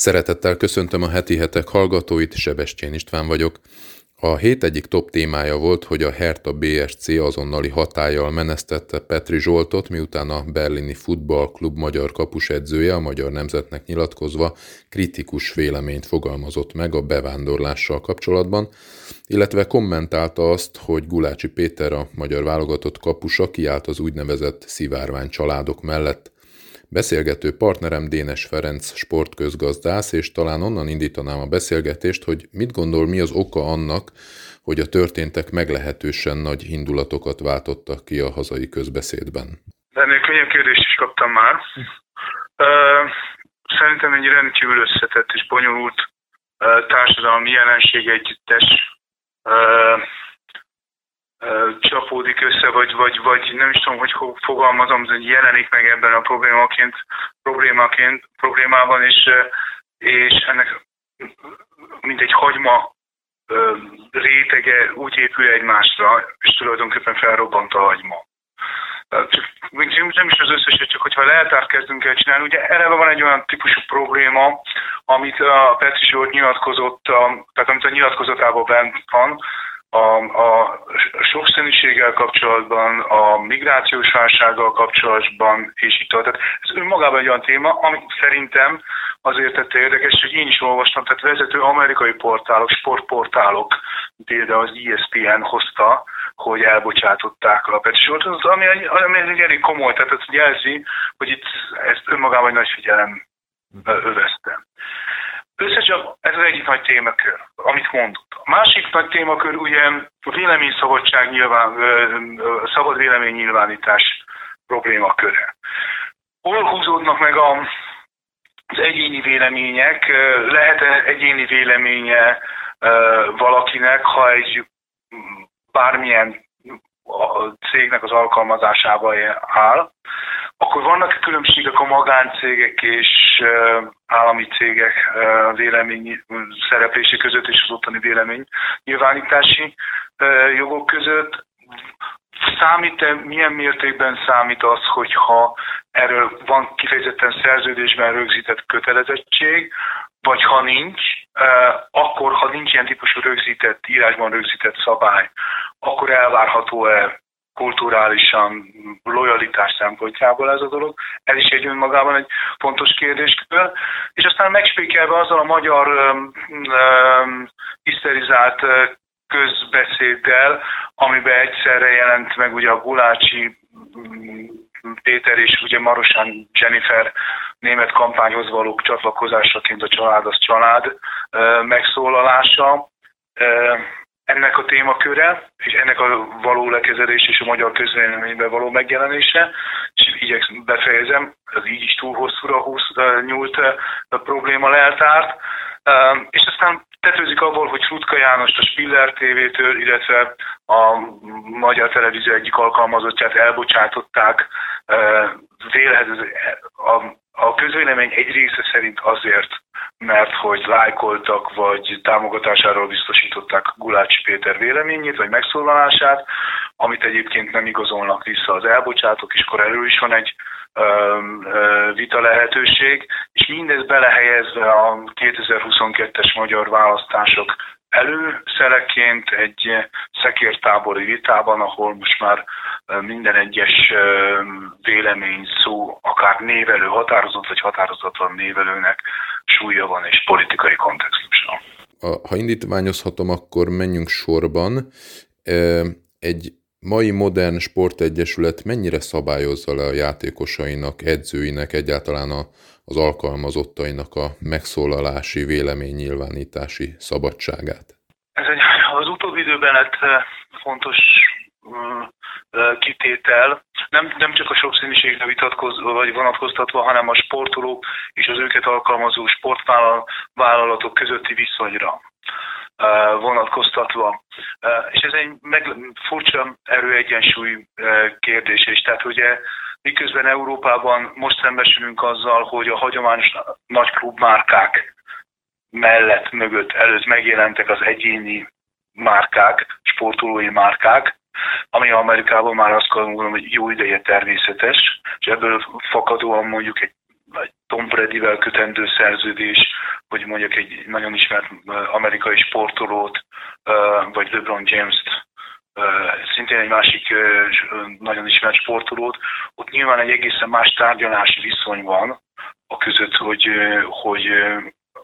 Szeretettel köszöntöm a heti hetek hallgatóit, Sebestyén István vagyok. A hét egyik top témája volt, hogy a Hertha BSC azonnali hatállyal menesztette Petri Zsoltot, miután a berlini futballklub magyar kapusedzője a magyar nemzetnek nyilatkozva kritikus véleményt fogalmazott meg a bevándorlással kapcsolatban, illetve kommentálta azt, hogy Gulácsi Péter a magyar válogatott kapusa kiállt az úgynevezett szivárvány családok mellett – Beszélgető partnerem Dénes Ferenc sportközgazdász, és talán onnan indítanám a beszélgetést, hogy mit gondol, mi az oka annak, hogy a történtek meglehetősen nagy indulatokat váltottak ki a hazai közbeszédben. Ennél könnyebb kérdést is kaptam már. Szerintem egy rendkívül összetett és bonyolult társadalmi jelenség együttes csapódik össze, vagy, vagy, vagy nem is tudom, hogy fogalmazom, hogy jelenik meg ebben a problémaként, problémaként, problémában, és, és ennek mint egy hagyma rétege úgy épül egymásra, és tulajdonképpen felrobbant a hagyma. Nem is az összeset, csak hogyha leltárt kezdünk el csinálni, ugye eleve van egy olyan típusú probléma, amit a Petri Zsolt nyilatkozott, tehát amit a nyilatkozatában bent van, a, a sokszínűséggel kapcsolatban, a migrációs válsággal kapcsolatban, és itt Tehát ez önmagában egy olyan téma, ami szerintem azért tette érdekes, hogy én is olvastam, tehát vezető amerikai portálok, sportportálok, például az ESPN hozta, hogy elbocsátották a Petisort, az, ami, ami egy elég komoly, tehát ez jelzi, hogy itt ezt önmagában egy nagy figyelem övezte. Összecsak ez az egyik nagy témakör, amit mondott. A másik nagy témakör ugye a véleményszabadság nyilván, szabad vélemény nyilvánítás problémaköre. Hol húzódnak meg a, az egyéni vélemények? Lehet -e egyéni véleménye valakinek, ha egy bármilyen a cégnek az alkalmazásával áll, akkor vannak különbségek a magáncégek és állami cégek vélemény szereplési között és az ottani vélemény nyilvánítási jogok között. Számít -e, milyen mértékben számít az, hogyha erről van kifejezetten szerződésben rögzített kötelezettség, vagy ha nincs, akkor, ha nincs ilyen típusú rögzített, írásban rögzített szabály, akkor elvárható-e kulturálisan, lojalitás szempontjából ez a dolog. Ez is egy önmagában egy fontos kérdéskör. És aztán megspékelve azzal a magyar um, um, hiszterizált közbeszéddel, amiben egyszerre jelent meg ugye a Gulácsi Péter és ugye Marosán Jennifer német kampányhoz való csatlakozásaként a család az család megszólalása ennek a témaköre, és ennek a való lekezelés és a magyar közvéleményben való megjelenése, és így befejezem, az így is túl hosszúra húsz, nyúlt a probléma leltárt, és aztán tetőzik abból, hogy Rutka János a Spiller TV-től, illetve a Magyar Televízió egyik alkalmazottját elbocsátották vélhető, a, a közvélemény egy része szerint azért, mert hogy lájkoltak, vagy támogatásáról biztosították Gulácsi Péter véleményét, vagy megszólalását, amit egyébként nem igazolnak vissza az elbocsátók, és akkor erről is van egy vita lehetőség, és mindez belehelyezve a 2022-es magyar választások előszeleként egy szekértábori vitában, ahol most már minden egyes vélemény szó, akár névelő határozott vagy határozatlan névelőnek súlya van és politikai kontextusa. Ha indítványozhatom, akkor menjünk sorban. Egy mai modern sportegyesület mennyire szabályozza le a játékosainak, edzőinek, egyáltalán a, az alkalmazottainak a megszólalási, véleménynyilvánítási szabadságát? Ez egy, az utóbbi időben lett eh, fontos eh, eh, kitétel, nem, nem csak a sokszínűségre vitatkozva vagy vonatkoztatva, hanem a sportolók és az őket alkalmazó sportvállalatok közötti viszonyra vonatkoztatva. És ez egy meg, furcsa erőegyensúly kérdése is. Tehát ugye miközben Európában most szembesülünk azzal, hogy a hagyományos nagy klubmárkák mellett, mögött, előtt megjelentek az egyéni márkák, sportolói márkák, ami Amerikában már azt mondanom, hogy jó ideje természetes, és ebből fakadóan mondjuk egy egy Tom Bradyvel kötendő szerződés, vagy mondjuk egy nagyon ismert amerikai sportolót, vagy LeBron James-t, szintén egy másik nagyon ismert sportolót, ott nyilván egy egészen más tárgyalási viszony van a között, hogy, hogy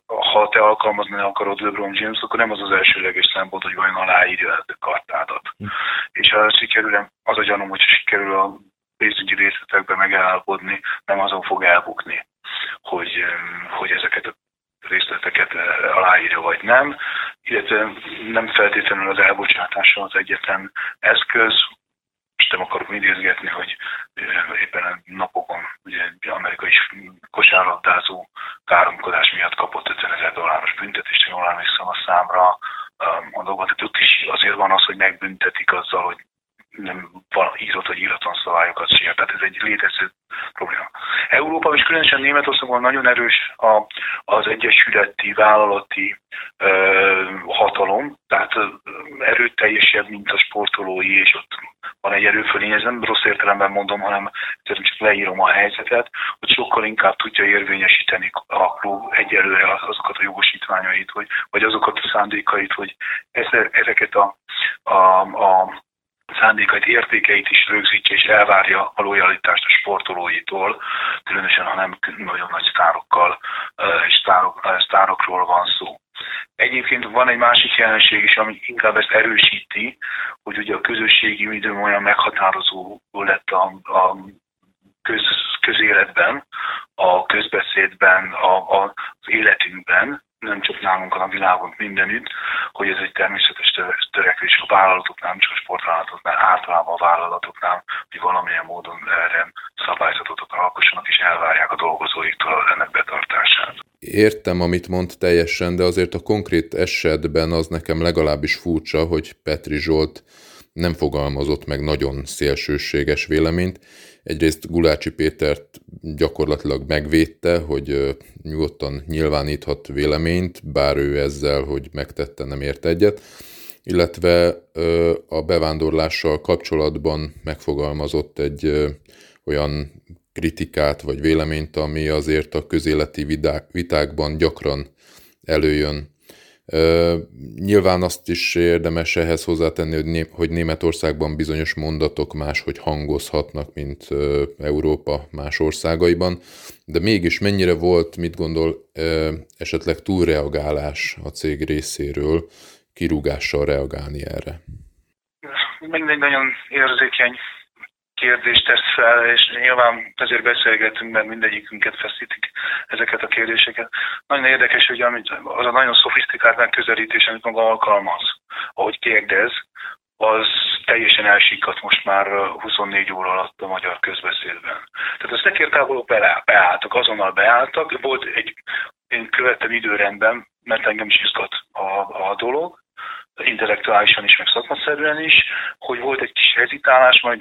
ha te alkalmazni akarod LeBron James, akkor nem az az elsőleges szempont, hogy vajon aláírja a kartádat. Hm. És ha sikerül, az a gyanúm, hogy sikerül a pénzügyi részletekbe megállapodni, nem azon fog elbukni, hogy, hogy ezeket a részleteket aláírja vagy nem, illetve nem feltétlenül az elbocsátása az egyetlen eszköz, most nem akarok idézgetni, hogy éppen a napokon ugye amerikai kosárlabdázó káromkodás miatt kapott 50 ezer dolláros büntetést, ha jól emlékszem a számra a dolgot. Tehát ott is azért van az, hogy megbüntetik azzal, hogy nem írott vagy íratlan szabályokat sért. Tehát ez egy létező probléma. Európában és különösen Németországban nagyon erős a, az egyesületi vállalati ö, hatalom, tehát erőteljesebb, mint a sportolói, és ott van egy erőfölény, ez nem rossz értelemben mondom, hanem csak leírom a helyzetet, hogy sokkal inkább tudja érvényesíteni a klub egyelőre azokat a jogosítványait, vagy, vagy azokat a szándékait, hogy ezeket a, a, a szándékait, értékeit is rögzítse és elvárja a lojalitást a sportolóitól, különösen ha nem nagyon nagy sztárokkal és sztárok, sztárokról van szó. Egyébként van egy másik jelenség is, ami inkább ezt erősíti, hogy ugye a közösségi időm olyan meghatározó lett a, a köz, közéletben, a közbeszédben, a, a, az életünkben, nem csak nálunk, hanem világon mindenütt, hogy ez egy természetes törekvés a vállalatoknál, nem csak a sportvállalatoknál, általában a vállalatoknál, hogy valamilyen módon erre szabályzatot alkossanak és elvárják a dolgozóiktól ennek betartását. Értem, amit mond teljesen, de azért a konkrét esetben az nekem legalábbis furcsa, hogy Petri Zsolt nem fogalmazott meg nagyon szélsőséges véleményt, Egyrészt Gulácsi Pétert gyakorlatilag megvédte, hogy nyugodtan nyilváníthat véleményt, bár ő ezzel, hogy megtette, nem ért egyet, illetve a bevándorlással kapcsolatban megfogalmazott egy olyan kritikát vagy véleményt, ami azért a közéleti vitákban gyakran előjön. Nyilván azt is érdemes ehhez hozzátenni, hogy Németországban bizonyos mondatok máshogy hangozhatnak, mint Európa más országaiban, de mégis mennyire volt, mit gondol, esetleg túlreagálás a cég részéről, kirúgással reagálni erre? Mindegy nagyon érzékeny kérdést tesz fel, és nyilván ezért beszélgetünk, mert mindegyikünket feszítik ezeket a kérdéseket. Nagyon érdekes, hogy az a nagyon szofisztikált megközelítés, amit maga alkalmaz, ahogy kérdez, az teljesen elsikadt most már 24 óra alatt a magyar közbeszédben. Tehát a szekértávolok beálltak, azonnal beálltak, volt egy, én követtem időrendben, mert engem is izgat a, a dolog, intellektuálisan is, meg szakmaszerűen is, hogy volt egy kis hezitálás, majd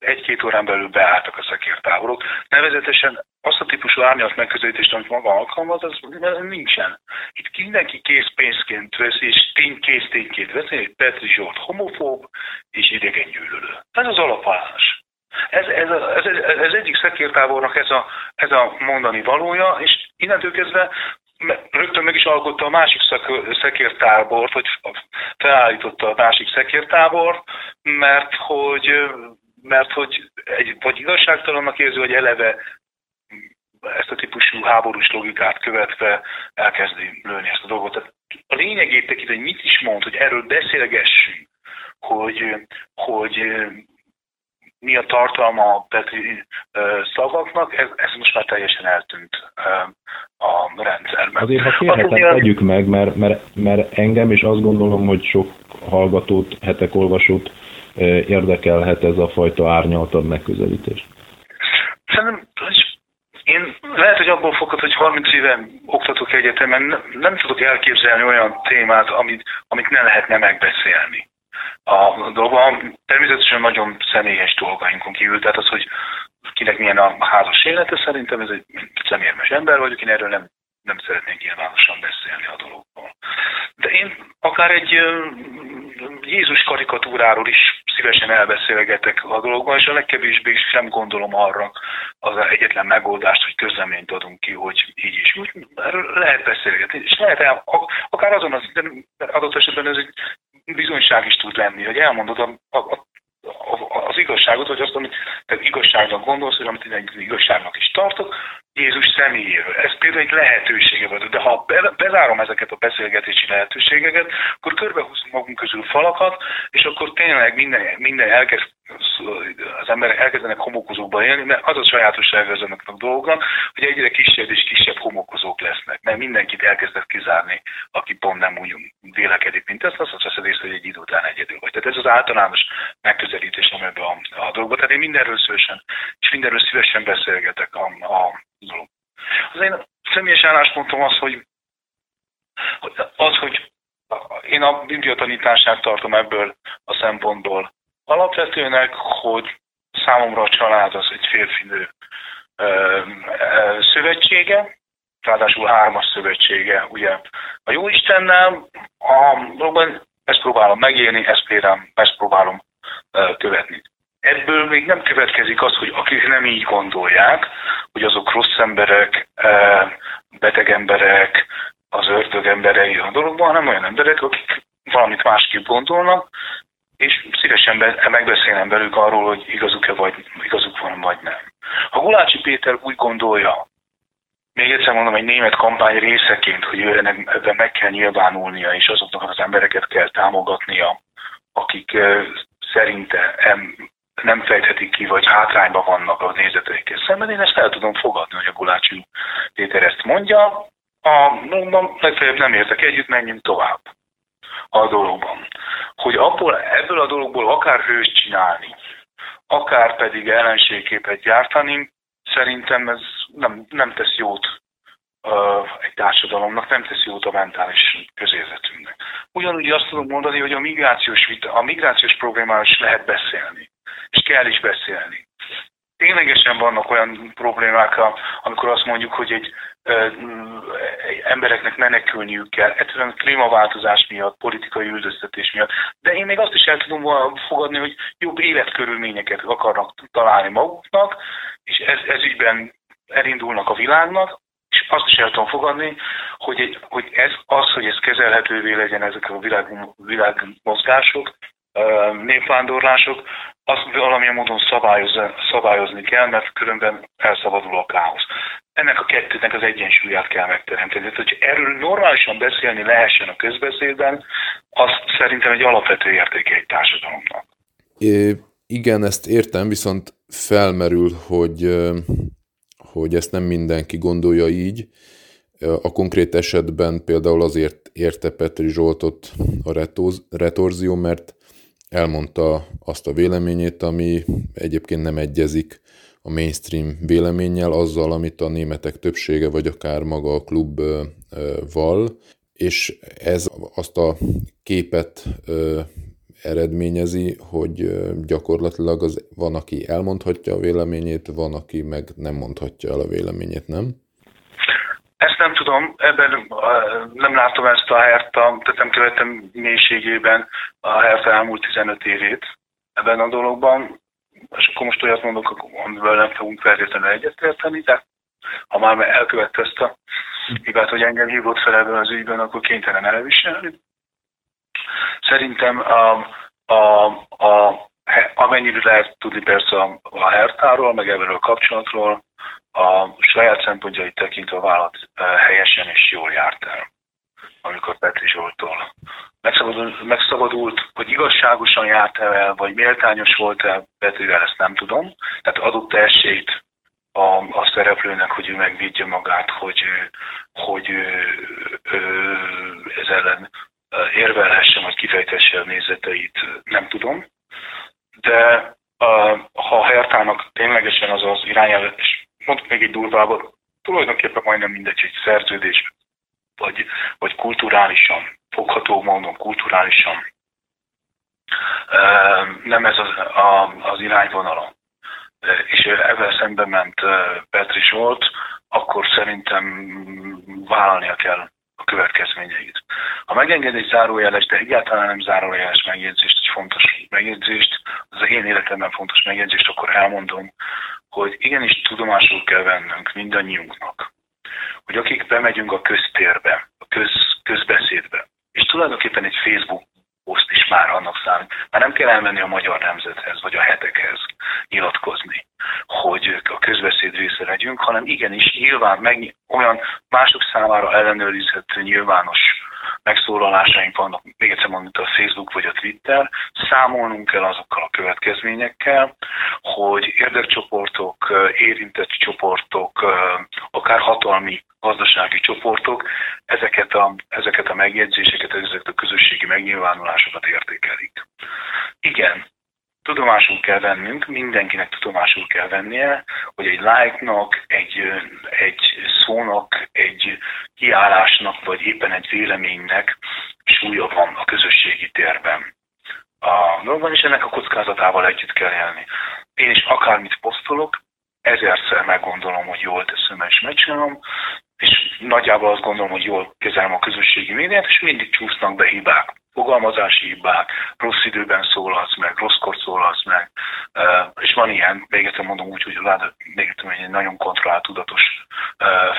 egy-két órán belül beálltak a szekértáborok. Nevezetesen azt a típusú árnyalt megközelítést, amit maga alkalmaz, az nincsen. Itt mindenki készpénzként veszi, és tény késztényként veszi, hogy Petri Zsolt homofób és idegen gyűlölő. Ez az alapállás. Ez, ez, a, ez, ez egyik szekértábornak ez a, ez a mondani valója, és innentől kezdve rögtön meg is alkotta a másik szekértábort, vagy felállította a másik szekértábort, mert hogy mert hogy egy, vagy igazságtalannak érzi, hogy eleve ezt a típusú háborús logikát követve elkezdi lőni ezt a dolgot. Tehát a lényegét tekint, hogy mit is mond, hogy erről beszélgessünk, hogy, hogy mi a tartalma a Petri szavaknak, ez, ez most már teljesen eltűnt a rendszerben. Azért, ha kérhetem, tegyük meg, mert, mert, mert engem is azt gondolom, hogy sok hallgatót, hetek olvasót érdekelhet ez a fajta árnyaltabb megközelítés? Szerintem, én lehet, hogy abból fogod, hogy 30 éve oktatok egyetemen, nem, tudok elképzelni olyan témát, amit, amit ne lehetne megbeszélni. A dolga természetesen nagyon személyes dolgainkon kívül, tehát az, hogy kinek milyen a házas élete, szerintem ez egy szemérmes ember vagyok, én erről nem, nem szeretnék nyilvánosan beszélni a dologból. De én akár egy Jézus karikatúráról is szívesen elbeszélgetek a dologban, és a legkevésbé sem gondolom arra az egyetlen megoldást, hogy közleményt adunk ki, hogy így is úgy. Lehet beszélgetni, és lehet el, akár azon az adott esetben ez egy bizonyság is tud lenni, hogy elmondod a, a, a az igazságot, vagy azt, amit te igazságnak gondolsz, vagy amit én igazságnak is tartok, Jézus személyéről. Ez például egy lehetősége volt. De ha bezárom ezeket a beszélgetési lehetőségeket, akkor körbehúzunk magunk közül falakat, és akkor tényleg minden, minden elkezd, az emberek elkezdenek homokozókba élni, mert az a sajátosság ezeknek a dolgoknak, hogy egyre kisebb és kisebb homokozók lesznek, mert mindenkit elkezdett kizárni, aki pont nem úgy vélekedik, mint ezt, azt veszed észre, hogy egy idő után egyedül vagy. Tehát ez az általános megközelítés, amiben a, a dolgot. Tehát én mindenről szívesen, és mindenről szívesen beszélgetek a, a. Az én személyes álláspontom az, hogy az, hogy én a Biblia tanítását tartom ebből a szempontból alapvetőnek, hogy számomra a család az egy férfinő szövetsége, ráadásul hármas szövetsége, ugye a Jóistennel, a, ezt próbálom megélni, ezt például ezt próbálom követni. Ebből még nem következik az, hogy akik nem így gondolják, hogy azok rossz emberek, eh, beteg emberek, az ördög emberei a dologban, hanem olyan emberek, akik valamit másképp gondolnak, és szívesen megbeszélnem velük arról, hogy igazuk-e vagy igazuk van, vagy nem. Ha Gulácsi Péter úgy gondolja, még egyszer mondom, egy német kampány részeként, hogy ő ebben meg kell nyilvánulnia, és azoknak az embereket kell támogatnia, akik eh, szerinte nem fejthetik ki, vagy hátrányban vannak a nézeteikkel szemben. Én ezt el tudom fogadni, hogy a Gulácsi Péter ezt mondja. A mondom, legfeljebb nem értek együtt, menjünk tovább a dologban. Hogy abból, ebből a dologból akár hőst csinálni, akár pedig ellenségképet gyártani, szerintem ez nem, nem tesz jót egy társadalomnak, nem tesz jót a mentális közérzetünknek. Ugyanúgy azt tudom mondani, hogy a migrációs, vita, a migrációs problémáról is lehet beszélni és kell is beszélni. Ténylegesen vannak olyan problémák, amikor azt mondjuk, hogy egy embereknek menekülniük kell, egyszerűen klímaváltozás miatt, politikai üldöztetés miatt, de én még azt is el tudom fogadni, hogy jobb életkörülményeket akarnak találni maguknak, és ez, ez ügyben elindulnak a világnak, és azt is el tudom fogadni, hogy, egy, hogy ez, az, hogy ez kezelhetővé legyen ezek a világ, világmozgások, népvándorlások, azt valamilyen módon szabályozni kell, mert különben elszabadul a káosz. Ennek a kettőnek az egyensúlyát kell megteremteni. Tehát, hogy erről normálisan beszélni lehessen a közbeszédben, az szerintem egy alapvető értéke egy társadalomnak. É, igen, ezt értem, viszont felmerül, hogy, hogy ezt nem mindenki gondolja így. A konkrét esetben például azért érte Petri Zsoltot a retorzió, mert elmondta azt a véleményét, ami egyébként nem egyezik a mainstream véleménnyel, azzal, amit a németek többsége, vagy akár maga a klub val, és ez azt a képet eredményezi, hogy gyakorlatilag az, van, aki elmondhatja a véleményét, van, aki meg nem mondhatja el a véleményét, nem? Ezt nem tudom, ebben nem látom ezt a Herta, tehát nem követem mélységében a Herta elmúlt 15 évét ebben a dologban, és akkor most olyat mondok, amivel nem fogunk feltétlenül egyetérteni, de ha már elkövette ezt a hibát, hogy engem hívott fel ebben az ügyben, akkor kénytelen elviselni. Szerintem a, a, a, amennyire lehet tudni persze a, a Hertáról, meg ebből a kapcsolatról, a saját szempontjait tekintve a vállalat helyesen és jól járt el, amikor Petri Zsoltól megszabadult, megszabadult, hogy igazságosan járt el, vagy méltányos volt-e Petrivel, ezt nem tudom. Tehát adott esélyt a, a szereplőnek, hogy ő megvédje magát, hogy, hogy ez ellen érvelhessen, vagy kifejtesse a nézeteit, nem tudom. De ha Hertának ténylegesen az az irányelv, mondok még egy durvábbat, tulajdonképpen majdnem mindegy, egy szerződés, vagy, vagy kulturálisan, fogható módon kulturálisan. Nem ez az, a, az irányvonala. És ezzel szemben ment Petri volt, akkor szerintem vállalnia kell a következményeit. Ha megenged egy zárójeles, de egyáltalán nem zárójeles megjegyzést, egy fontos megjegyzést, az én életemben fontos megjegyzést, akkor elmondom, hogy igenis tudomásul kell vennünk mindannyiunknak, hogy akik bemegyünk a köztérbe, a köz, közbeszédbe, és tulajdonképpen egy Facebook poszt is már annak számít. Már nem kell elmenni a magyar nemzethez, vagy a hetekhez nyilatkozni, hogy a közbeszéd része legyünk, hanem igenis nyilván meg, olyan mások számára ellenőrizhető nyilvános megszólalásaink vannak, még egyszer mondom, mint a Facebook vagy a Twitter, számolnunk kell azokkal a következményekkel, hogy érdekcsoportok, érintett csoportok, akár hatalmi gazdasági csoportok ezeket a, ezeket a megjegyzéseket, ezeket a közösségi megnyilvánulásokat értékelik. Igen, tudomásul kell vennünk, mindenkinek tudomásul kell vennie, hogy egy like-nak, egy, egy szónak, egy kiállásnak, vagy éppen egy véleménynek súlya van a közösségi térben. A dologban is ennek a kockázatával együtt kell élni. Én is akármit posztolok, ezerszer meggondolom, hogy jól teszem és megcsinálom, és nagyjából azt gondolom, hogy jól kezelem a közösségi médiát, és mindig csúsznak be hibák. Fogalmazási hibák, rossz időben szólalsz meg, rosszkor szólalsz meg, és van ilyen, még egyszer mondom úgy, hogy még egyszer egy nagyon kontrollált, tudatos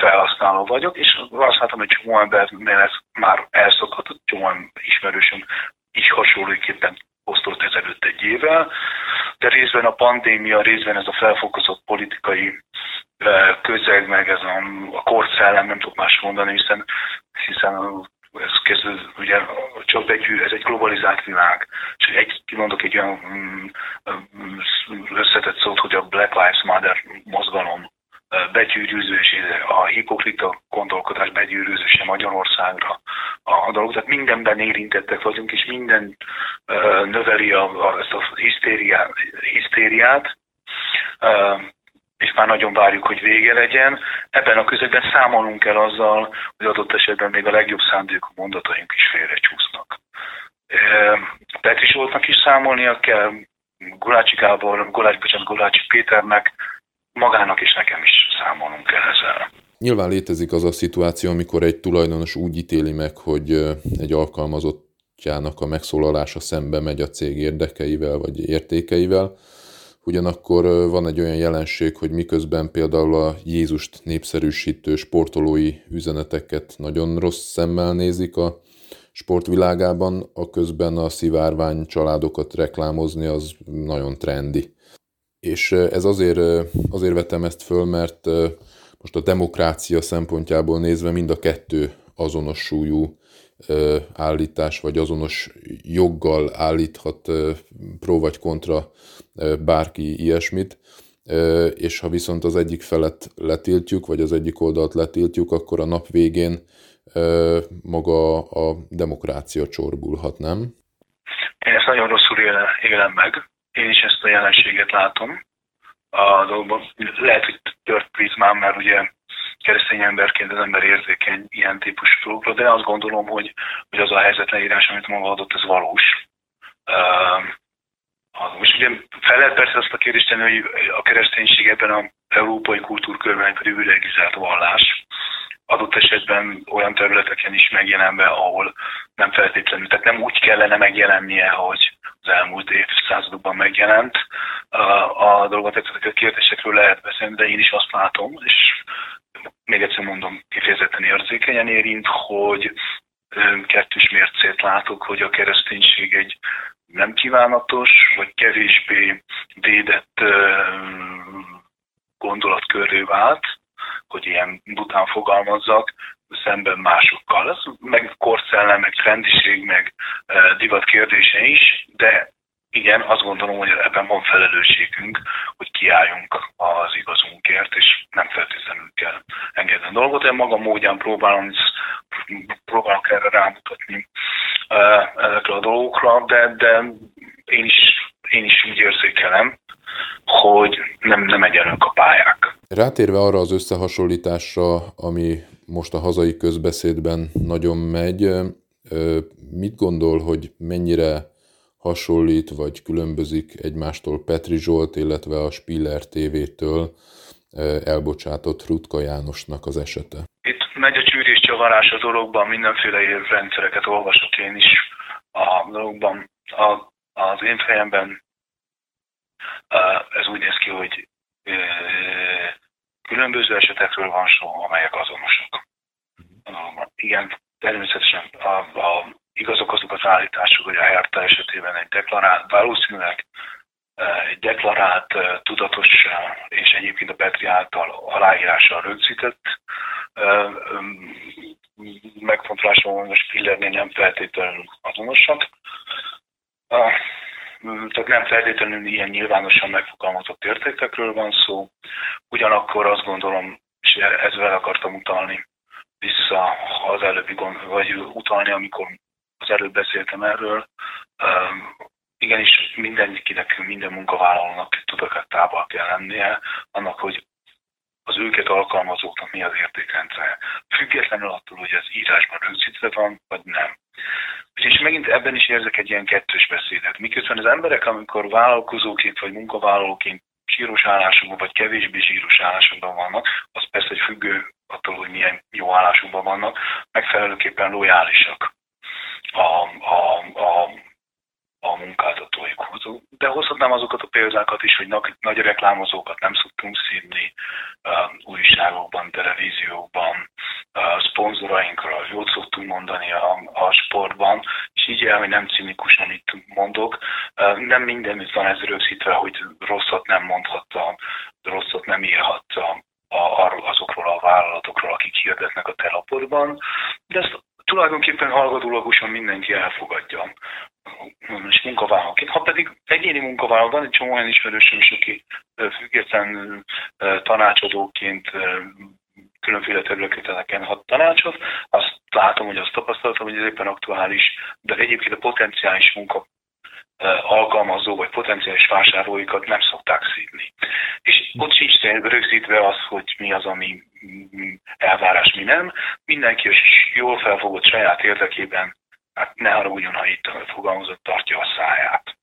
felhasználó vagyok, és azt látom, hogy csomó embernél ez már elszokhat, csomó ismerősöm így hasonlóképpen posztolt ezelőtt egy évvel, de részben a pandémia, részben ez a felfokozott politikai közeg, meg ez a, a korszellem, nem tudok más mondani, hiszen, hiszen ez kezdő, ugye csak begyű, ez egy globalizált világ. És egy, kimondok egy olyan mm, összetett szót, hogy a Black Lives Matter mozgalom begyűrűző, a hipokrita gondolkodás begyűrűzése Magyarországra a dolog. Tehát mindenben érintettek vagyunk, és minden növeli a, a, ezt a hisztériát, hisztériát és már nagyon várjuk, hogy vége legyen. Ebben a közegben számolnunk kell azzal, hogy adott esetben még a legjobb szándékú mondataink is félrecsúsznak. Petri Zsoltnak is számolnia kell, Gulácsi Gábor, Gulácsi, bocsánat, Gulácsi Péternek, magának és nekem is számolnunk kell ezzel. Nyilván létezik az a szituáció, amikor egy tulajdonos úgy ítéli meg, hogy egy alkalmazottjának a megszólalása szembe megy a cég érdekeivel vagy értékeivel, Ugyanakkor van egy olyan jelenség, hogy miközben például a Jézust népszerűsítő sportolói üzeneteket nagyon rossz szemmel nézik a sportvilágában, a közben a szivárvány családokat reklámozni az nagyon trendi. És ez azért, azért vetem ezt föl, mert most a demokrácia szempontjából nézve mind a kettő azonos súlyú állítás, vagy azonos joggal állíthat pro vagy kontra bárki ilyesmit, és ha viszont az egyik felet letiltjuk, vagy az egyik oldalt letiltjuk, akkor a nap végén maga a demokrácia csorbulhat, nem? Én ezt nagyon rosszul élem meg. Én is ezt a jelenséget látom a dolgokban. Lehet, hogy tört prizmám, mert ugye keresztény emberként az ember érzékeny ilyen típusú dolgokra, de azt gondolom, hogy, hogy az a helyzetleírás, amit maga adott, ez valós. Uh, most ugye fel lehet persze azt a kérdést tenni, hogy a kereszténység ebben az európai kultúrkörben privilegizált vallás, adott esetben olyan területeken is megjelenve, ahol nem feltétlenül, tehát nem úgy kellene megjelennie, hogy az elmúlt évszázadokban megjelent. A dolgot, ezek a kérdésekről lehet beszélni, de én is azt látom, és még egyszer mondom, kifejezetten érzékenyen érint, hogy kettős mércét látok, hogy a kereszténység egy nem kívánatos, vagy kevésbé védett gondolatkörré vált, hogy ilyen bután fogalmazzak, szemben másokkal. Ez meg korszellem, meg trendiség, meg divat kérdése is, de igen, azt gondolom, hogy ebben van felelősségünk, hogy kiálljunk az igazunkért, és nem feltétlenül kell engedni a dolgot. Én magam módján próbálom, próbálok erre rámutatni ezekre a dolgokra, de, de én, is, én is úgy érzékelem, hogy nem, nem egyenlők a pályák. Rátérve arra az összehasonlításra, ami most a hazai közbeszédben nagyon megy, mit gondol, hogy mennyire hasonlít vagy különbözik egymástól Petri Zsolt, illetve a Spiller TV-től elbocsátott Rutka Jánosnak az esete? Itt megy a csűrés csavarás a dologban, mindenféle rendszereket olvasok én is a dologban. A, az én fejemben ez úgy néz ki, hogy különböző esetekről van szó, amelyek azonosak. Igen, természetesen a, a, igazok azok az állítások, hogy a Herta esetében egy deklarált, valószínűleg egy deklarált, tudatos és egyébként a Petri által aláírással rögzített megfontolásban van, most Pillernél nem feltétlenül azonosak. Tehát nem feltétlenül ilyen nyilvánosan megfogalmazott értékekről van szó. Ugyanakkor azt gondolom, és ezzel akartam utalni vissza az előbbi gond, vagy utalni, amikor az előbb beszéltem erről, igenis mindenkinek, minden munkavállalónak tudatottában kell lennie annak, hogy az őket alkalmazóknak mi az értékrendszer. Függetlenül attól, hogy ez írásban rögzítve van, vagy nem. És megint ebben is érzek egy ilyen kettős beszédet. Miközben az emberek, amikor vállalkozóként vagy munkavállalóként síros állásokban, vagy kevésbé síros állásokban vannak, az persze egy függő attól, hogy milyen jó állásokban vannak, megfelelőképpen lojálisak a, a, a a munkáltatóikhoz. De hozhatnám azokat a példákat is, hogy nagy reklámozókat nem szoktunk szídni uh, újságokban, televíziókban, uh, szponzorainkról jót szoktunk mondani a, a sportban, és így el, hogy nem cinikus, amit mondok. Uh, nem minden van ez rögzítve, hogy rosszat nem mondhatta, rosszat nem írhatta arról azokról a vállalatokról, akik hirdetnek a telapodban, de ezt tulajdonképpen hallgatólagosan mindenki elfogadja és munkavállalóként. Ha pedig egyéni munkavállaló, van egy csomó olyan ismerősöm is, aki független tanácsadóként különféle területeken hat tanácsot, azt látom, hogy azt tapasztaltam, hogy ez éppen aktuális, de egyébként a potenciális munka alkalmazó vagy potenciális vásárlóikat nem szokták szídni. És ott sincs rögzítve az, hogy mi az, ami elvárás, mi nem. Mindenki jól felfogott saját érdekében hát ne haragudjon, ha itt fogalmazott, tartja a száját.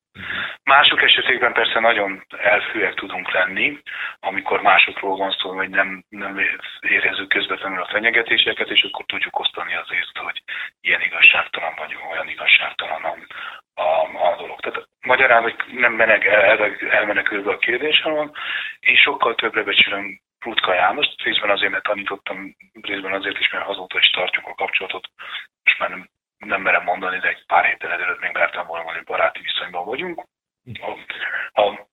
Mások esetében persze nagyon elfűek tudunk lenni, amikor másokról van szó, hogy nem, nem érezzük közvetlenül a fenyegetéseket, és akkor tudjuk osztani az észt, hogy ilyen igazságtalan vagy olyan igazságtalan a, a, dolog. Tehát magyarán, hogy nem meneg, el, elmenekülve a kérdésem, én sokkal többre becsülöm Rutka János, részben azért, mert tanítottam, részben azért is, mert azóta is tartjuk a kapcsolatot, most már nem nem merem mondani, de egy pár héttel ezelőtt még mertem volna mondani, hogy baráti viszonyban vagyunk. A, a,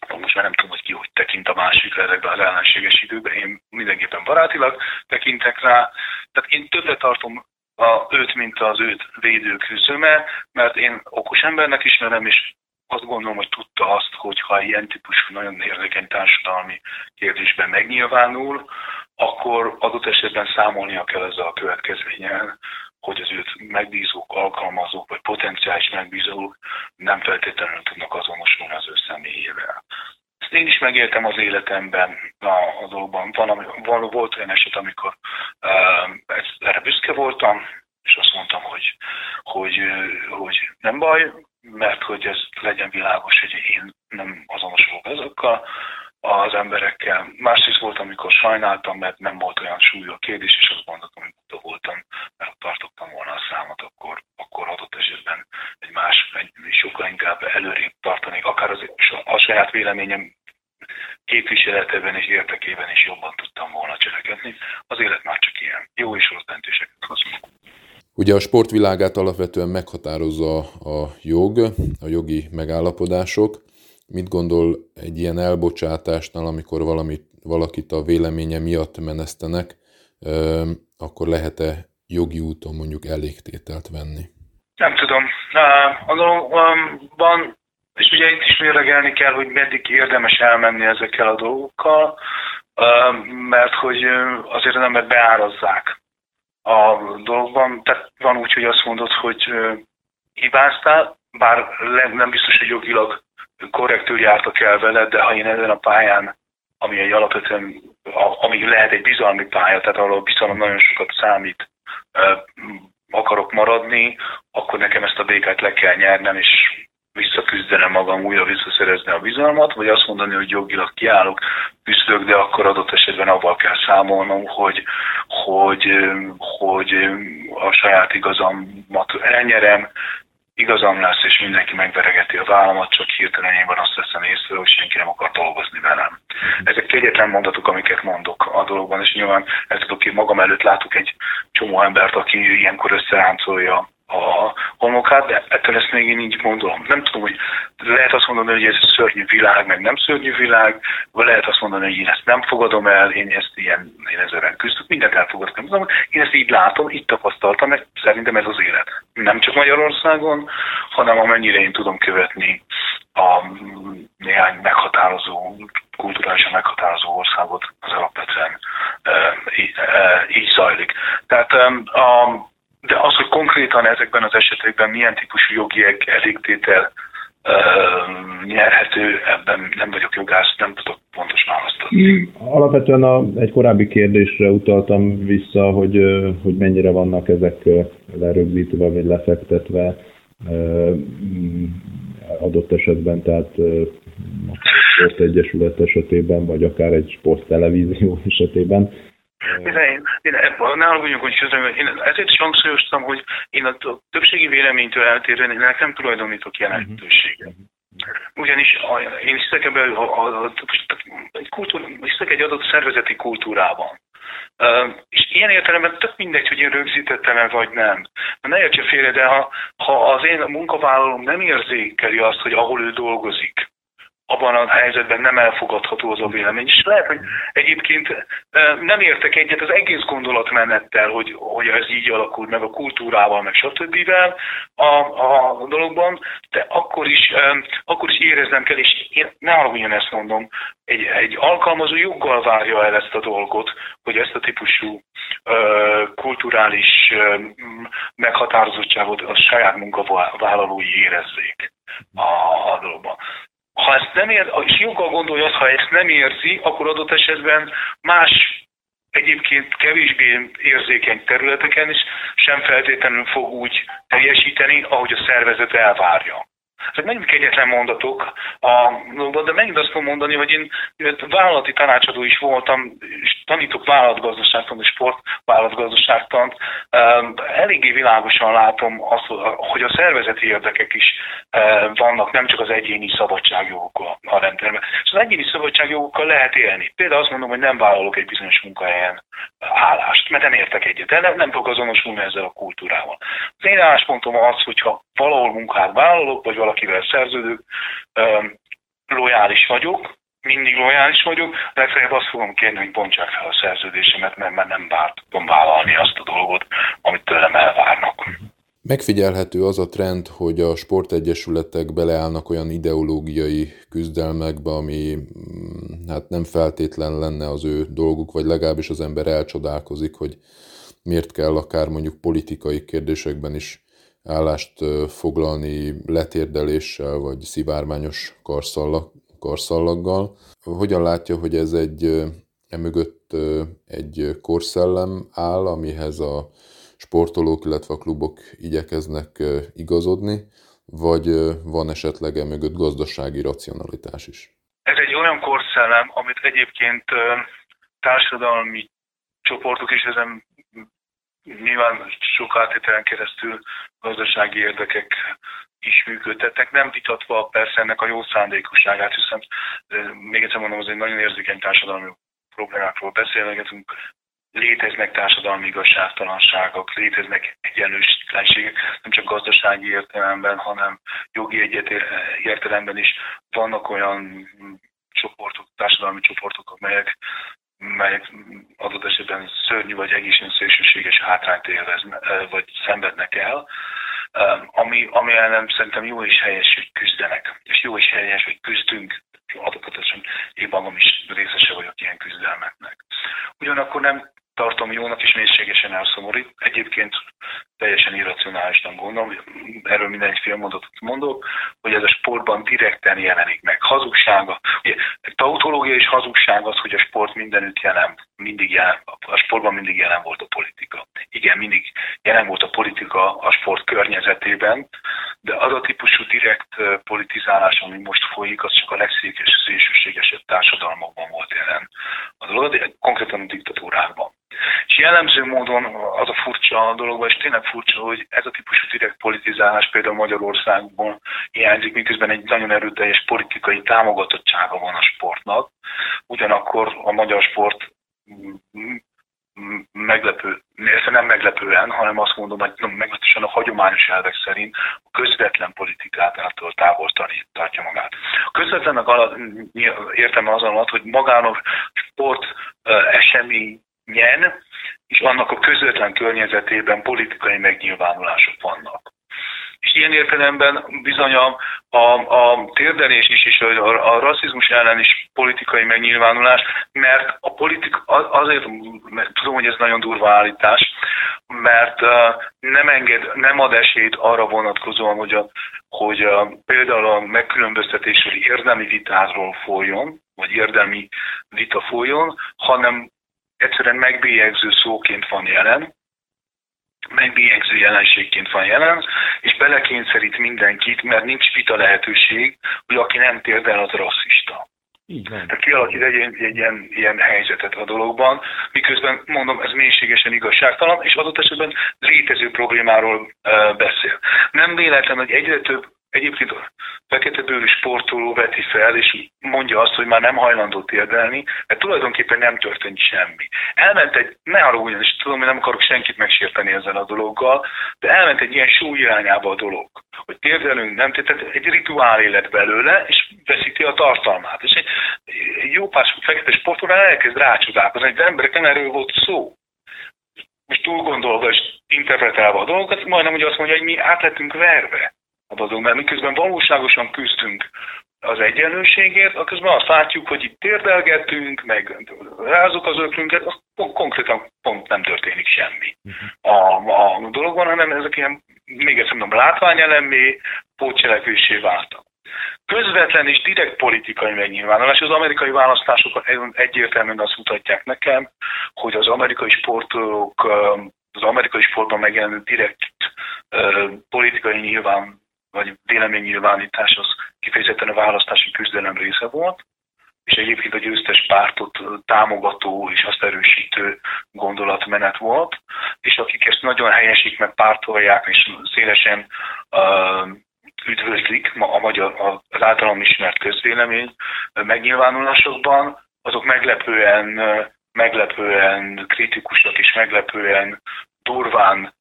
a, most már nem tudom, hogy ki hogy tekint a másikra ezekben az ellenséges időben, én mindenképpen barátilag tekintek rá. Tehát én többre tartom a, őt, mint az őt védő küzdőme, mert én okos embernek ismerem, és azt gondolom, hogy tudta azt, hogy ha ilyen típusú nagyon érzékeny társadalmi kérdésben megnyilvánul, akkor adott esetben számolnia kell ezzel a következménnyel, hogy az őt megbízók, alkalmazók vagy potenciális megbízók nem feltétlenül tudnak azonosulni az ő személyével. Én is megéltem az életemben a, a dolgban. Van, van, volt olyan eset, amikor uh, ezt, erre büszke voltam, és azt mondtam, hogy, hogy, hogy nem baj, mert hogy ez legyen világos, hogy én nem azonosulok ezekkel, az emberekkel. Másrészt volt, amikor sajnáltam, mert nem volt olyan súlyú a kérdés, és azt mondhatom, hogy buta voltam, mert tartottam volna a számot, akkor, akkor adott esetben egy más, egy sokkal inkább előrébb tartanék, akár az, a saját véleményem képviseletében és értekében is jobban tudtam volna cselekedni. Az élet már csak ilyen jó és rossz döntéseket hozunk. Ugye a sportvilágát alapvetően meghatározza a jog, a jogi megállapodások. Mit gondol egy ilyen elbocsátásnál, amikor valamit, valakit a véleménye miatt menesztenek, akkor lehet-e jogi úton mondjuk elégtételt venni? Nem tudom. Van, és ugye itt is mérlegelni kell, hogy meddig érdemes elmenni ezekkel a dolgokkal, mert hogy azért az embert beárazzák a dologban. Tehát van úgy, hogy azt mondod, hogy hibáztál, bár nem biztos, hogy jogilag korrektül jártak el veled, de ha én ezen a pályán, ami egy alapvetően, ami lehet egy bizalmi pálya, tehát ahol a bizalom nagyon sokat számít, akarok maradni, akkor nekem ezt a békát le kell nyernem, és visszaküzdenem magam, újra visszaszerezni a bizalmat, vagy azt mondani, hogy jogilag kiállok, küzdök, de akkor adott esetben abban kell számolnom, hogy, hogy, hogy a saját igazamat elnyerem, igazam lesz, és mindenki megveregeti a vállamat, csak hirtelen én van azt veszem észre, hogy senki nem akar dolgozni velem. Ezek kegyetlen mondatok, amiket mondok a dologban, és nyilván el tudok magam előtt látok egy csomó embert, aki ilyenkor összeráncolja a homokát, de ettől ezt még én így gondolom. Nem tudom, hogy lehet azt mondani, hogy ez szörnyű világ, meg nem szörnyű világ, vagy lehet azt mondani, hogy én ezt nem fogadom el, én ezt ilyen, én ezzel küzdök, mindent elfogadok. Nem én ezt így látom, így tapasztaltam, meg szerintem ez az élet. Nem csak Magyarországon, hanem amennyire én tudom követni a néhány meghatározó, kulturálisan meghatározó országot, az alapvetően e, e, így zajlik. Tehát a de az, hogy konkrétan ezekben az esetekben milyen típusú jogi elégtétel uh, nyerhető, ebben nem vagyok jogász, nem tudok pontos választ adni. Alapvetően a, egy korábbi kérdésre utaltam vissza, hogy, hogy mennyire vannak ezek lerögzítve vagy lefektetve adott esetben, tehát a sportegyesület esetében, vagy akár egy sporttelevízió esetében én, én ebben, ne aggódjunk, hogy közben, én ezért is hangsúlyoztam, hogy én a többségi véleménytől eltérően én nem tulajdonítok jelentőséget. Mhm. Ugyanis a, én hiszek ebben, a, a, a, egy kultúr, hiszek egy adott szervezeti kultúrában. Uh, és ilyen értelemben tök mindegy, hogy én rögzítettem-e vagy nem. Ne értse félre, de ha, ha az én munkavállalom nem érzékeli azt, hogy ahol ő dolgozik, abban a helyzetben nem elfogadható az a vélemény. És lehet, hogy egyébként nem értek egyet az egész gondolatmenettel, hogy, hogy ez így alakult, meg a kultúrával, meg stb. A, a dologban, de akkor is, akkor is éreznem kell, és én nálam ezt mondom, egy, egy alkalmazó joggal várja el ezt a dolgot, hogy ezt a típusú kulturális meghatározottságot a saját munkavállalói érezzék a, a dologban ha ezt nem ér, és joggal gondolja azt, ha ezt nem érzi, akkor adott esetben más egyébként kevésbé érzékeny területeken is sem feltétlenül fog úgy teljesíteni, ahogy a szervezet elvárja. Ezek megint kegyetlen mondatok, a, de megint azt tudom mondani, hogy én vállalati tanácsadó is voltam, és tanítok vállalatgazdaságtant és sportvállalatgazdaságtant. Eléggé világosan látom azt, hogy a szervezeti érdekek is vannak, nem csak az egyéni szabadságjogok a rendszerben. Az egyéni szabadságjogokkal lehet élni. Például azt mondom, hogy nem vállalok egy bizonyos munkahelyen állást, mert nem értek egyet, de nem, nem fogok azonosulni ezzel a kultúrával. Az én álláspontom az, hogyha valahol munkát vállalok, vagy valakivel szerződök, lojális vagyok, mindig lojális vagyok, legfeljebb azt fogom kérni, hogy bontsák fel a szerződésemet, mert már nem bár vállalni azt a dolgot, amit tőlem elvárnak. Megfigyelhető az a trend, hogy a sportegyesületek beleállnak olyan ideológiai küzdelmekbe, ami mm, hát nem feltétlen lenne az ő dolguk, vagy legalábbis az ember elcsodálkozik, hogy miért kell akár mondjuk politikai kérdésekben is állást foglalni letérdeléssel, vagy szivármányos karszallag, karszallaggal. Hogyan látja, hogy ez egy emögött egy korszellem áll, amihez a sportolók, illetve a klubok igyekeznek igazodni, vagy van esetleg emögött gazdasági racionalitás is? Ez egy olyan korszellem, amit egyébként társadalmi csoportok is ezen nyilván sok átételen keresztül gazdasági érdekek is működtetnek, nem vitatva persze ennek a jó szándékosságát, hiszen még egyszer mondom, az egy nagyon érzékeny társadalmi problémákról beszélgetünk, léteznek társadalmi igazságtalanságok, léteznek egyenlőtlenségek, nem csak gazdasági értelemben, hanem jogi értelemben is. Vannak olyan csoportok, társadalmi csoportok, amelyek melyek adott esetben szörnyű vagy egészen szélsőséges hátrányt élvez, vagy szenvednek el, ami, ami ellen szerintem jó és helyes, hogy küzdenek, és jó és helyes, hogy küzdünk, adott esetben én magam is részese vagyok ilyen küzdelmeknek. Ugyanakkor nem tartom jónak és mélységesen elszomorít. Egyébként teljesen irracionálisan gondolom, erről minden egy mondatot mondok, hogy ez a sportban direkten jelenik meg. Hazugsága, ugye tautológia és hazugság az, hogy a sport mindenütt jelen, mindig jelen, a sportban mindig jelen volt a politika. Igen, mindig jelen volt a politika a sport környezetében, de az a típusú direkt politizálás, ami most folyik, az csak a legszékes, szélsőségesebb társadalmakban volt jelen a dolog, konkrétan a diktatúrákban. És jellemző módon az a furcsa a dologban, és tényleg furcsa, hogy ez a típusú direkt politizálás például Magyarországban hiányzik, miközben egy nagyon erőteljes politikai támogatottsága van a sportnak. Ugyanakkor a magyar sport meglepő, ezt nem meglepően, hanem azt mondom, hogy meglehetősen a hagyományos elvek szerint a közvetlen politikát által távol tartja magát. A közvetlennek értem az alatt, hogy magának sport eseményen és annak a közvetlen környezetében politikai megnyilvánulások vannak. És ilyen értelemben bizony a, a, a térdelés is, és a, a rasszizmus ellen is politikai megnyilvánulás, mert a politika, azért, mert tudom, hogy ez nagyon durva állítás, mert nem enged, nem ad esélyt arra vonatkozóan, hogy, a, hogy a, például a megkülönböztetésről érdemi vitáról folyjon, vagy érdemi vita folyjon, hanem egyszerűen megbélyegző szóként van jelen, megbélyegző jelenségként van jelen, és belekényszerít mindenkit, mert nincs vita lehetőség, hogy aki nem térdel, az rasszista. Így van. Tehát kialakít egy, egy, egy ilyen, ilyen helyzetet a dologban, miközben mondom, ez mélységesen igazságtalan, és adott esetben létező problémáról uh, beszél. Nem véletlen, hogy egyre több Egyébként fekete bőrű sportoló veti fel, és mondja azt, hogy már nem hajlandó térdelni, mert tulajdonképpen nem történt semmi. Elment egy, ne haragudjon, és tudom, hogy nem akarok senkit megsérteni ezzel a dologgal, de elment egy ilyen súly irányába a dolog, hogy térdelünk, nem, tehát egy rituál élet belőle, és veszíti a tartalmát. És egy, egy jó pár fekete sportoló elkezd rácsodálkozni, hogy emberek nem erről volt szó most túl gondolva és interpretálva a dolgokat, majdnem hogy azt mondja, hogy mi át lettünk verve adunk, mert miközben valóságosan küzdünk az egyenlőségért, közben azt látjuk, hogy itt térdelgetünk, meg rázunk az öklünket, az konkrétan pont nem történik semmi a, a dologban, hanem ezek ilyen, még egyszer mondom, látványelemmé, pótcselekvésé váltak. Közvetlen és direkt politikai megnyilvánulás. Az amerikai választások egyértelműen azt mutatják nekem, hogy az amerikai sportolók, az amerikai sportban megjelenő direkt politikai nyilván vagy véleménynyilvánítás az kifejezetten a választási küzdelem része volt, és egyébként a győztes pártot támogató és azt erősítő gondolatmenet volt, és akik ezt nagyon helyesik, meg pártolják, és szélesen uh, üdvözlik a magyar, az általam ismert közvélemény megnyilvánulásokban, azok meglepően, meglepően kritikusak és meglepően durván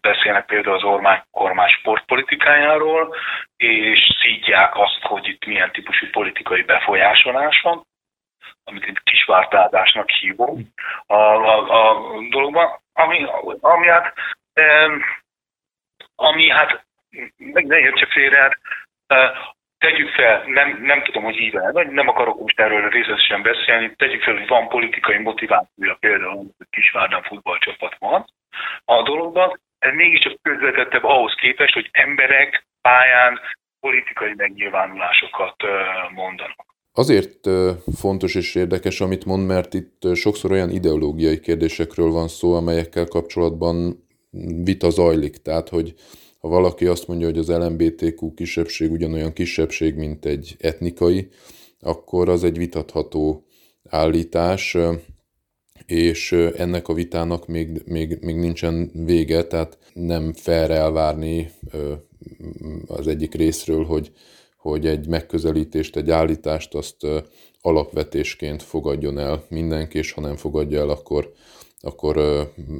beszélnek például az ormány kormány sportpolitikájáról, és szídják azt, hogy itt milyen típusú politikai befolyásolás van, amit egy kisvártádásnak hívom a, a, a dologban, ami, ami hát, ami hát meg ne értsek félre, hát, tegyük fel, nem, nem tudom, hogy híve, vagy nem akarok most erről részletesen beszélni, tegyük fel, hogy van politikai motivációja például, hogy Kisvárdán futballcsapat van, a dologban, ez mégiscsak közvetettebb ahhoz képest, hogy emberek pályán politikai megnyilvánulásokat mondanak. Azért fontos és érdekes, amit mond, mert itt sokszor olyan ideológiai kérdésekről van szó, amelyekkel kapcsolatban vita zajlik. Tehát, hogy ha valaki azt mondja, hogy az LMBTQ kisebbség ugyanolyan kisebbség, mint egy etnikai, akkor az egy vitatható állítás és ennek a vitának még, még, még nincsen vége, tehát nem fair elvárni az egyik részről, hogy, hogy egy megközelítést, egy állítást azt alapvetésként fogadjon el mindenki, és ha nem fogadja el, akkor, akkor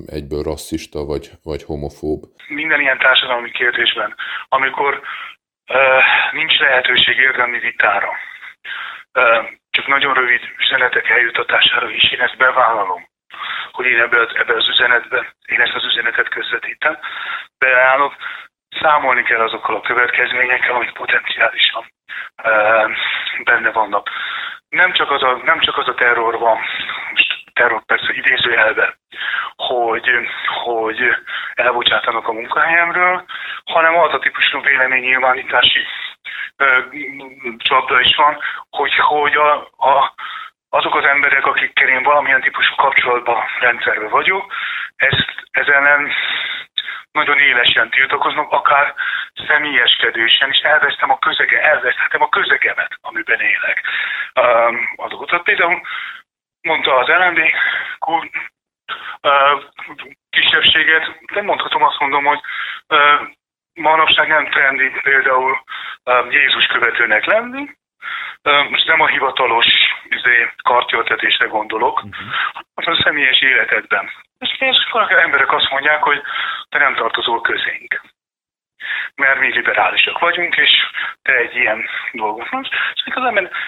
egyből rasszista vagy, vagy homofób. Minden ilyen társadalmi kérdésben, amikor uh, nincs lehetőség érdemi vitára, uh, csak nagyon rövid üzenetek eljutatására is. Én ezt bevállalom, hogy én ebbe az, ebbe az üzenetben, én ezt az üzenetet közvetítem, beállok, számolni kell azokkal a következményekkel, amik potenciálisan e, benne vannak. Nem csak, az a, nem csak az a terror van, terror persze idézőjelben, hogy, hogy elbocsátanak a munkahelyemről, hanem az a típusú véleménynyilvánítási csapda is van, hogy, hogy a, a, azok az emberek, akikkel én valamilyen típusú kapcsolatban, rendszerben vagyok, ezt, ez nagyon élesen tiltakoznak, akár személyeskedésen, és elvesztem a közege, elveszthetem a közegemet, amiben élek. Um, azokat például mondta az LMD uh, kisebbséget, de mondhatom azt mondom, hogy uh, manapság nem trendi például uh, Jézus követőnek lenni, most nem a hivatalos izé, kartjöltetésre gondolok, uh-huh. hanem a személyes életedben. És, és emberek azt mondják, hogy te nem tartozol közénk. Mert mi liberálisak vagyunk, és te egy ilyen dolgot mondsz. És,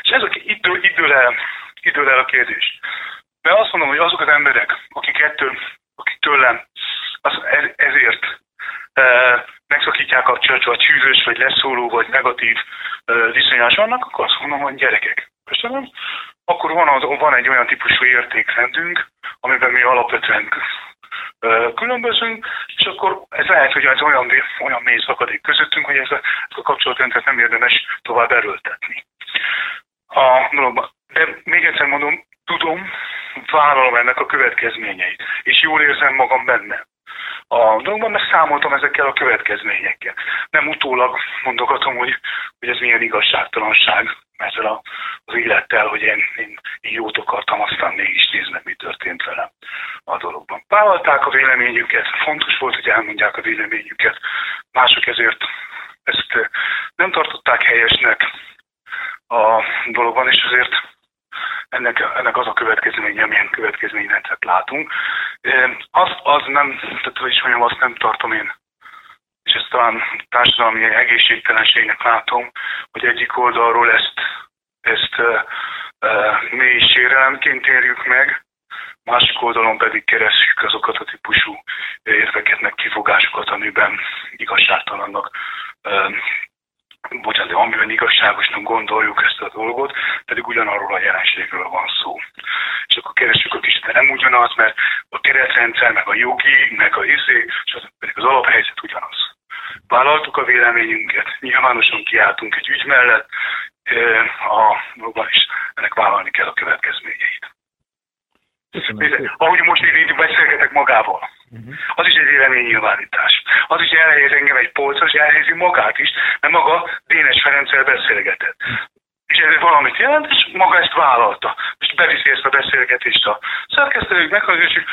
és ez a idő, idő, el, idő el a kérdés. Mert azt mondom, hogy azok az emberek, akik ettől, akik tőlem az, ezért e, megszakítják a csörcs, vagy csűrős, vagy leszóló, vagy negatív viszonyás vannak, akkor azt mondom, hogy gyerekek, köszönöm. Akkor van, az, van egy olyan típusú értékrendünk, amiben mi alapvetően különbözünk, és akkor ez lehet, hogy ez olyan, olyan mély szakadék közöttünk, hogy ez a, ez nem érdemes tovább erőltetni. A dologban. De még egyszer mondom, tudom, vállalom ennek a következményeit, és jól érzem magam benne. A dologban mert számoltam ezekkel a következményekkel. Nem utólag mondogatom, hogy, hogy ez milyen igazságtalanság ezzel az élettel, hogy én, én, én jót akartam, aztán mégis néznek, mi történt velem a dologban. Vállalták a véleményüket, fontos volt, hogy elmondják a véleményüket, mások ezért ezt nem tartották helyesnek a dologban, és azért ennek, ennek az a következménye, milyen következményeket látunk. Azt az nem, tehát hogy is mondjam, azt nem tartom én, és ezt talán társadalmi egészségtelenségnek látom, hogy egyik oldalról ezt, ezt uh, uh, mély sérelemként érjük meg, másik oldalon pedig keressük azokat a típusú érveket, meg kifogásokat, amiben igazságtalannak bocsánat, amiben igazságosnak gondoljuk ezt a dolgot, pedig ugyanarról a jelenségről van szó. És akkor keressük a kicsit, de nem ugyanaz, mert a keretrendszer, meg a jogi, meg a izé, és az, pedig az alaphelyzet ugyanaz. Vállaltuk a véleményünket, nyilvánosan kiálltunk egy ügy mellett, a dologban is ennek vállalni kell a következményeit. Köszönöm. Ahogy most így beszélgetek magával, Uh-huh. Az is egy véleménynyilvánítás. Az is elhelyez engem egy polcra, és elhelyezi magát is, mert maga Dénes Ferenccel beszélgetett. És ez valamit jelent, és maga ezt vállalta. És beviszi ezt a beszélgetést a szerkesztőjük, meghallgatjuk,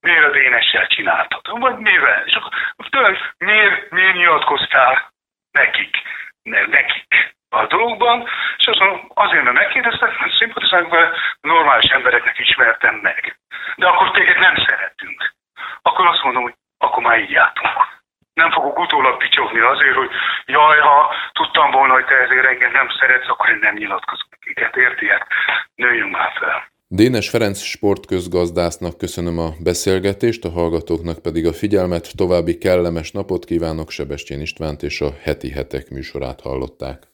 miért a Dénessel csináltad, vagy mivel. És akkor tőlem, miért, miért nyilatkoztál nekik, ne, nekik a dologban, és azt mondom, azért, mert megkérdeztek, mert szimpatizálok vele, normális embereknek ismertem meg. De akkor téged nem szeretünk akkor azt mondom, hogy akkor már így jártunk. Nem fogok utólag picsogni azért, hogy jaj, ha tudtam volna, hogy te ezért engem nem szeretsz, akkor én nem nyilatkozom. Igen, érti? Hát nőjünk már fel. Dénes Ferenc sportközgazdásznak köszönöm a beszélgetést, a hallgatóknak pedig a figyelmet. További kellemes napot kívánok, Sebestyén Istvánt és a heti hetek műsorát hallották.